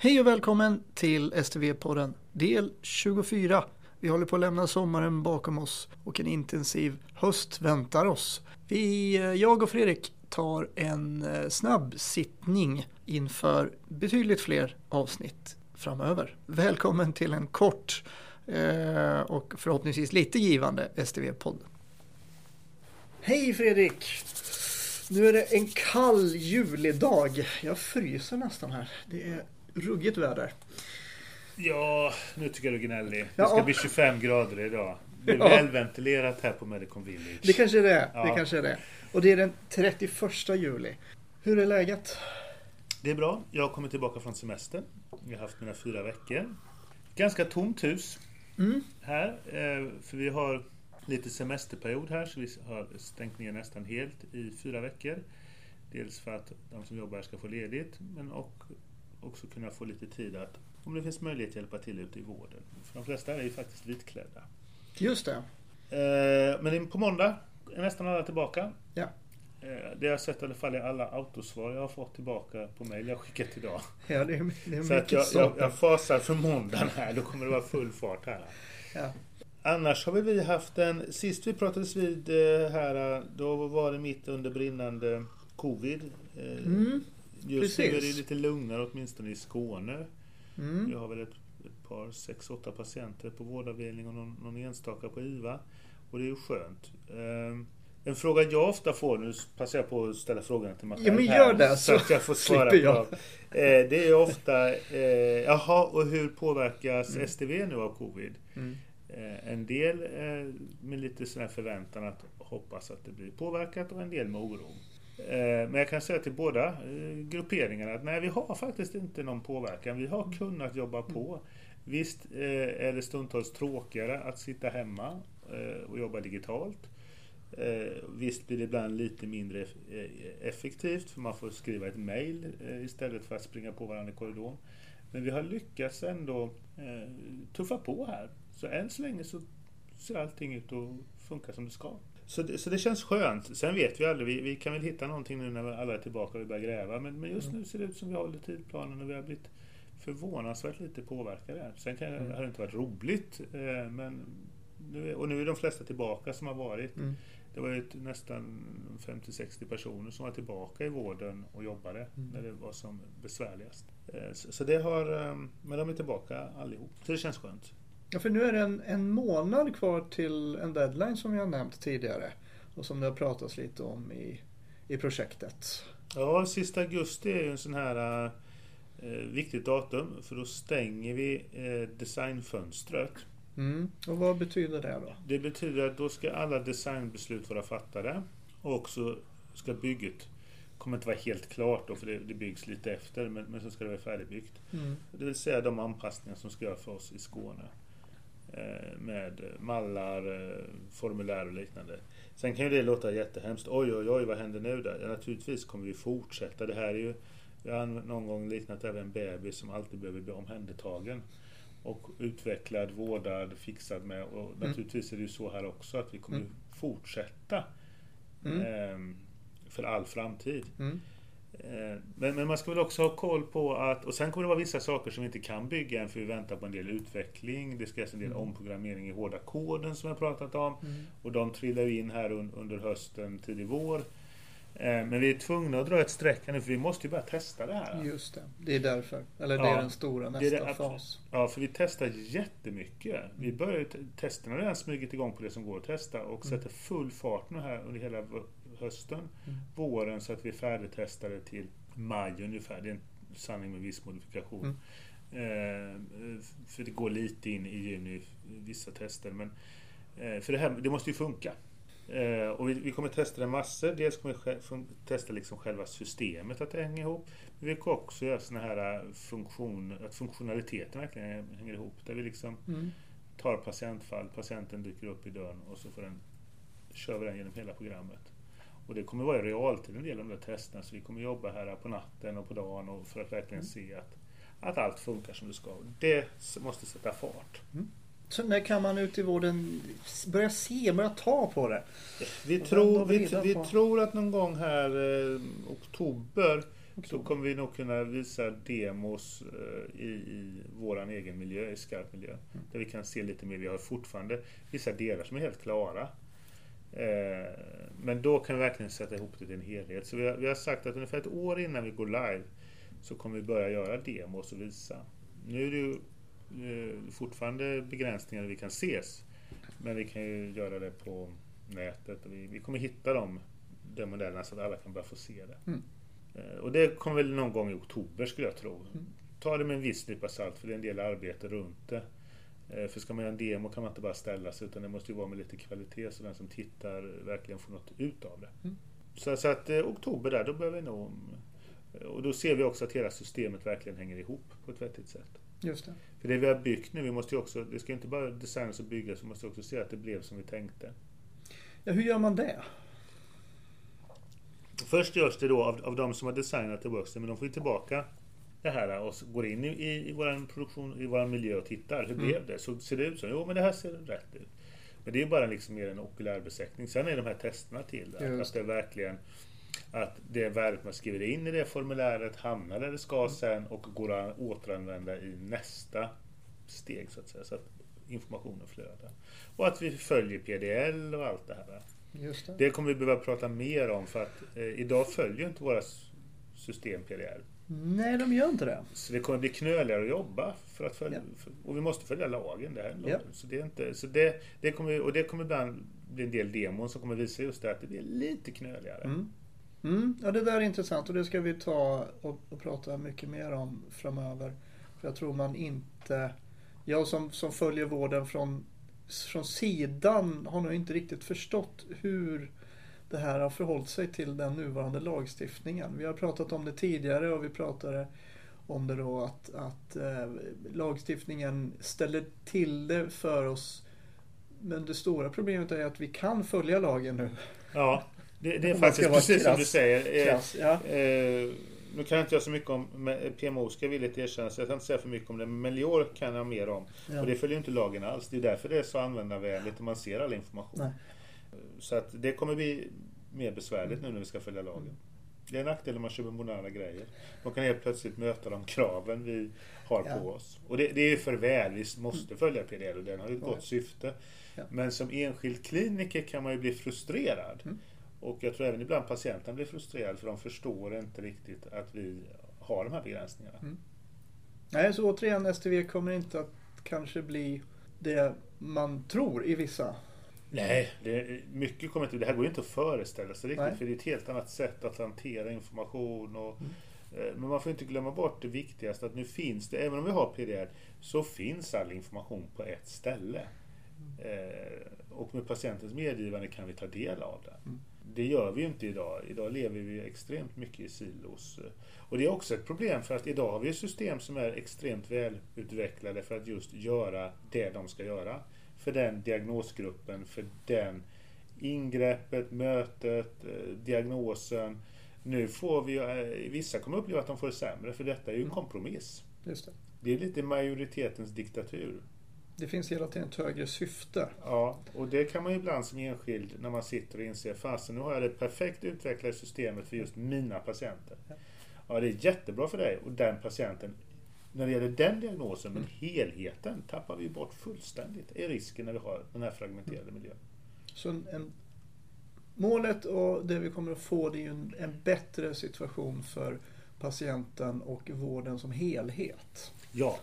Hej och välkommen till STV-podden del 24. Vi håller på att lämna sommaren bakom oss och en intensiv höst väntar oss. Vi, eh, jag och Fredrik tar en eh, snabb sittning inför betydligt fler avsnitt framöver. Välkommen till en kort eh, och förhoppningsvis lite givande STV-podd. Hej Fredrik! Nu är det en kall julidag. Jag fryser nästan här. Det är ruggigt väder. Ja, nu tycker jag du är gnällig. Det Ja. ska bli 25 grader idag. Det är Ja. välventilerat här på Medicon Village. Det kanske är det. Ja. Det kanske är det. Och det är den 31 juli. Hur är läget? Det är bra. Jag har kommit tillbaka från semestern. Jag har haft mina fyra veckor. Ganska tomt hus Mm. här. eh, För vi har lite semesterperiod här så vi har stängt ner nästan helt i fyra veckor. Dels för att de som jobbar ska få ledigt men och också kunna få lite tid att om det finns möjlighet hjälpa till ute i vården. För de flesta är ju faktiskt vitklädda. Just det. Eh, Men på måndag är nästan alla tillbaka. Ja. Eh, Det har jag sett i alla fall i alla autosvar jag har fått tillbaka på mejl jag har skickat idag. Ja, det är, det är Så att jag, jag, jag fasar för måndagen här, då kommer det vara full fart här. Ja. Annars har vi haft en, sist vi pratades vid eh, här, då var det mitt under brinnande covid. Mm. Just nu är det lite lugnare åtminstone i Skåne. Mm. Vi har väl ett, ett par, sex, åtta patienter på vårdavdelning och någon, någon enstaka på IVA. Och det är ju skönt. Ehm, en fråga jag ofta får, nu passar jag på att ställa frågan till mig Ja, men gör det, så så att jag får svara jag. på. Eh, det är ofta, eh, jaha, och hur påverkas STV nu av covid? Mm. Eh, en del eh, med lite sån här förväntan att hoppas att det blir påverkat och en del med oro. Eh, Men jag kan säga till båda eh, grupperingarna att nej, vi har faktiskt inte någon påverkan. Vi har kunnat jobba på. Visst eh, är det stundtals tråkigare att sitta hemma och jobba digitalt. Visst blir det ibland lite mindre effektivt för man får skriva ett mail eh, istället för att springa på varandra i korridoren. Men vi har lyckats ändå tuffa på här. Så än så länge så ser allting ut att funka som det ska. Så det, så det känns skönt. Sen vet vi aldrig, vi, vi kan väl hitta någonting nu när alla är tillbaka och vi börjar gräva. Men, men just nu ser det ut som vi håller tidplanen och vi har blivit förvånansvärt lite påverkade. Sen kan, Mm. har det inte varit roligt. Eh, men nu är, och nu är de flesta tillbaka som har varit. Mm. Det var ju ett, nästan 50-60 personer som var tillbaka i vården och jobbade Mm. när det var som besvärligast. Eh, Så, så det har, eh, men de är tillbaka allihop. Så det känns skönt. Ja, för nu är det en, en månad kvar till en deadline som vi har nämnt tidigare. Och som det har pratats lite om i, i projektet. Ja, sista augusti är ju en sån här eh, viktigt datum för då stänger vi eh, designfönstret. Mm. Och vad betyder det då? Det betyder att då ska alla designbeslut vara fattade och så ska bygget kommer inte vara helt klart då för det, det byggs lite efter men, men så ska det vara färdigbyggt. Mm. Det vill säga de anpassningar som ska göras för oss i Skåne. Eh, med mallar, eh, formulär och liknande. Sen kan ju det låta jättehemskt. Oj, oj, oj, vad händer nu där? Ja, naturligtvis kommer vi fortsätta. Det här är ju, jag har någon gång liknat även en bebis som alltid behöver bli omhändertagen. Och utvecklad, vårdad, fixad med. Och naturligtvis är det ju så här också att vi kommer Mm. fortsätta Mm. ehm, för all framtid. Mm. Eh, Men, men man ska väl också ha koll på att, och sen kommer det vara vissa saker som vi inte kan bygga än för vi väntar på en del utveckling. Det ska göras en del Mm. omprogrammering i hårda koden som jag pratat om. Mm. Och de trillar ju in här un, under hösten, tidig vår. Eh, Men vi är tvungna att dra ett streck nu för vi måste ju börja testa det här. Just det, det är därför. Eller det Ja, är den stora det nästa det absolut. fas. Ja, för vi testar jättemycket. Vi börjar testerna har redan smugit igång på det som går att testa och Mm. sätter full fart nu här under hela hösten, Mm. våren så att vi är färdigtestade till maj ungefär. Det är en sanning med viss modifikation. Mm. Eh, för det går lite in i juni, vissa tester. Men, eh, för det, här, det måste ju funka. Eh, och vi, vi kommer testa det massor. Dels kommer vi sj- fun- testa liksom själva systemet, att det hänger ihop. Men vi kommer också göra såna här eh, funktion, att funktionaliteten verkligen hänger ihop. Där vi liksom Mm. tar patientfall, patienten dyker upp i dörren och så får den, kör vi den genom hela programmet. Och det kommer vara i realtid en del av de där testerna så vi kommer jobba här på natten och på dagen och för att verkligen se att, att allt funkar som det ska. Det måste sätta fart. Så när kan man ute i vården börja se, börja ta på det? Vi, tror, vi, vi tror att någon gång här eh, oktober Då kommer vi nog kunna visa demos eh, i, i vår egen miljö, i skarp miljö. Mm. Där vi kan se lite mer. Vi har fortfarande vissa delar som är helt klara. Eh, men då kan vi verkligen sätta ihop det till en helhet. Så vi har, vi har sagt att ungefär ett år innan vi går live så kommer vi börja göra demos och visa. Nu är det ju eh, fortfarande begränsningar där vi kan ses. Men vi kan ju göra det på nätet och vi, vi kommer hitta dem, de modellerna så att alla kan börja få se det. Mm. Eh, och det kommer väl någon gång i oktober skulle jag tro. Mm. Ta det med en viss nypa salt för det är en del arbete runt det. Eh, för ska man göra en demo kan man inte bara ställa sig utan det måste ju vara med lite kvalitet så den som tittar verkligen får något ut av det. Mm. Så, så, att eh, oktober där, då behöver vi nog... Och då ser vi också att hela systemet verkligen hänger ihop på ett vettigt sätt. Just det. För det vi har byggt nu, vi måste ju också, det ska inte bara designas och byggas, vi måste också se att det blev som vi tänkte. Ja, hur gör man det? Först görs det då av, av de som har designat det Workster, men de får ju tillbaka det här och går in i, i, i vår produktion, i vår miljö och tittar. Hur mm. blev det? Så ser det ut så? Jo, men det här ser rätt ut. Men det är bara liksom mer en okulär besiktning. Sen är de här testerna till det. Att det verkligen att det värdet man skriver in i det formuläret hamnar där det ska mm. sen och går att återanvända i nästa steg så att säga. Så att informationen flödar. Och att vi följer PDL och allt det här. Det. det kommer vi behöva prata mer om för att eh, idag följer inte våra system PDL. Nej, de gör inte det. Så det kommer bli knöligare att jobba. För att följa, ja. och vi måste följa lagen. Det här lagen. Ja. Så det är inte, så det, det kommer, och det kommer ibland bli en del demon som kommer visa just det att det blir lite knöligare. Mm. Mm. Ja, det där är intressant och det ska vi ta och, och, prata mycket mer om framöver. För jag tror man inte... Jag som, som följer vården från, från sidan har nog inte riktigt förstått hur det här har förhållit sig till den nuvarande lagstiftningen. Vi har pratat om det tidigare och vi pratade om det då att, att eh, lagstiftningen ställer till det för oss. Men det stora problemet är att vi kan följa lagen nu. Ja, det, det är faktiskt precis som du säger. Eh, krass, ja. eh, nu kan jag inte göra så mycket om PMO ska jag villigt erkänna, så jag kan inte säga för mycket om det. Men Melior kan jag mer om. Ja. Och det följer inte lagen alls. Det är därför det är så användarvänligt och man ser all information. Nej. Så att det kommer bli mer besvärligt nu när vi ska följa lagen. Det är en nackdel när man köper moderna grejer. Man kan helt plötsligt möta de kraven vi har ja. på oss. Och det, det är för väl, vi måste följa PDL och den har ju ett gott syfte. Ja. Men som enskild kliniker kan man ju bli frustrerad. Mm. Och jag tror även ibland patienten blir frustrerad för de förstår inte riktigt att vi har de här begränsningarna. Mm. Nej, så återigen STV kommer inte att kanske bli det man tror i vissa Nej, det, mycket kommer inte, det här går ju inte att föreställa sig riktigt Nej. för det är ett helt annat sätt att hantera information. Och, mm. Eh, men man får inte glömma bort det viktigaste att nu finns det, även om vi har PDR, så finns all information på ett ställe. Eh, och med patientens medgivande kan vi ta del av det. Mm. Det gör vi ju inte idag. Idag lever vi extremt mycket i silos. Och det är också ett problem för att idag har vi system som är extremt välutvecklade för att just göra det de ska göra för den diagnosgruppen, för den ingreppet, mötet, eh, diagnosen. Nu får vi, eh, vissa kommer uppleva att de får det sämre för detta är ju en mm. kompromiss. Just det. det är lite majoritetens diktatur. Det finns hela tiden ett högre syfte. Ja, och det kan man ju ibland som enskild när man sitter och inser, fasen nu har jag det perfekt utvecklade systemet för just mina patienter. Ja, det är jättebra för dig och den patienten när det gäller den diagnosen, men helheten tappar vi bort fullständigt, är risken när vi har den här fragmenterade miljön. Så en, målet och det vi kommer att få det är en, en bättre situation för patienten och vården som helhet. Ja,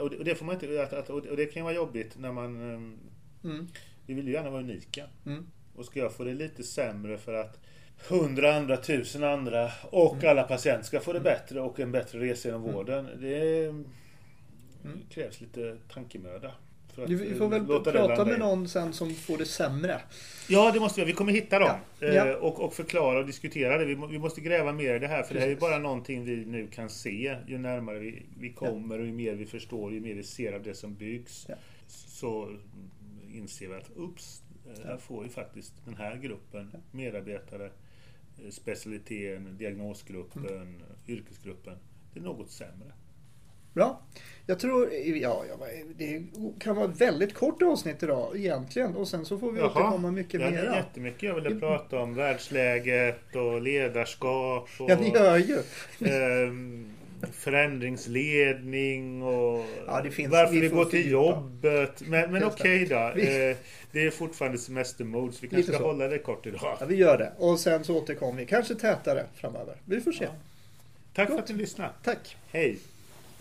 och det får man inte, och det kan vara jobbigt när man... Ehm, mm. Vi vill ju gärna vara unika. Mm. Och ska jag få det lite sämre för att hundra andra, tusen andra och mm. alla patienter ska få det mm. bättre och en bättre resa genom mm. vården. Det mm. krävs lite tankemöda. vi får väl prata med någon sen som får det sämre. Ja, det måste vi. Vi kommer hitta dem. Ja. Ja. Eh, och, och, förklara och diskutera det. Vi, måste gräva mer i det här. För det här är bara någonting vi nu kan se. Ju närmare vi, vi kommer ja. och ju mer vi förstår, ju mer vi ser av det som byggs. Så inser vi att ups, här får ju faktiskt den här gruppen medarbetare specialiteten, diagnosgruppen, mm. yrkesgruppen. Det är något sämre. Bra. Jag tror, ja, det kan vara ett väldigt kort avsnitt idag egentligen och sen så får vi Jaha. återkomma mycket Ja, är mera. jättemycket jag ville prata om. Världsläget och ledarskap och Ja, ni hör ju. ehm, förändringsledning och Ja, det finns- varför vi vi går till jobbet. Men, men okej då. Vi- Eh, det är fortfarande semestermode så vi kanske ska så. hålla det kort idag. Ja, vi gör det. Och sen så återkommer vi. Kanske tätare framöver. Vi får se. Tack för Gott. att ni lyssnade. Tack. Hej!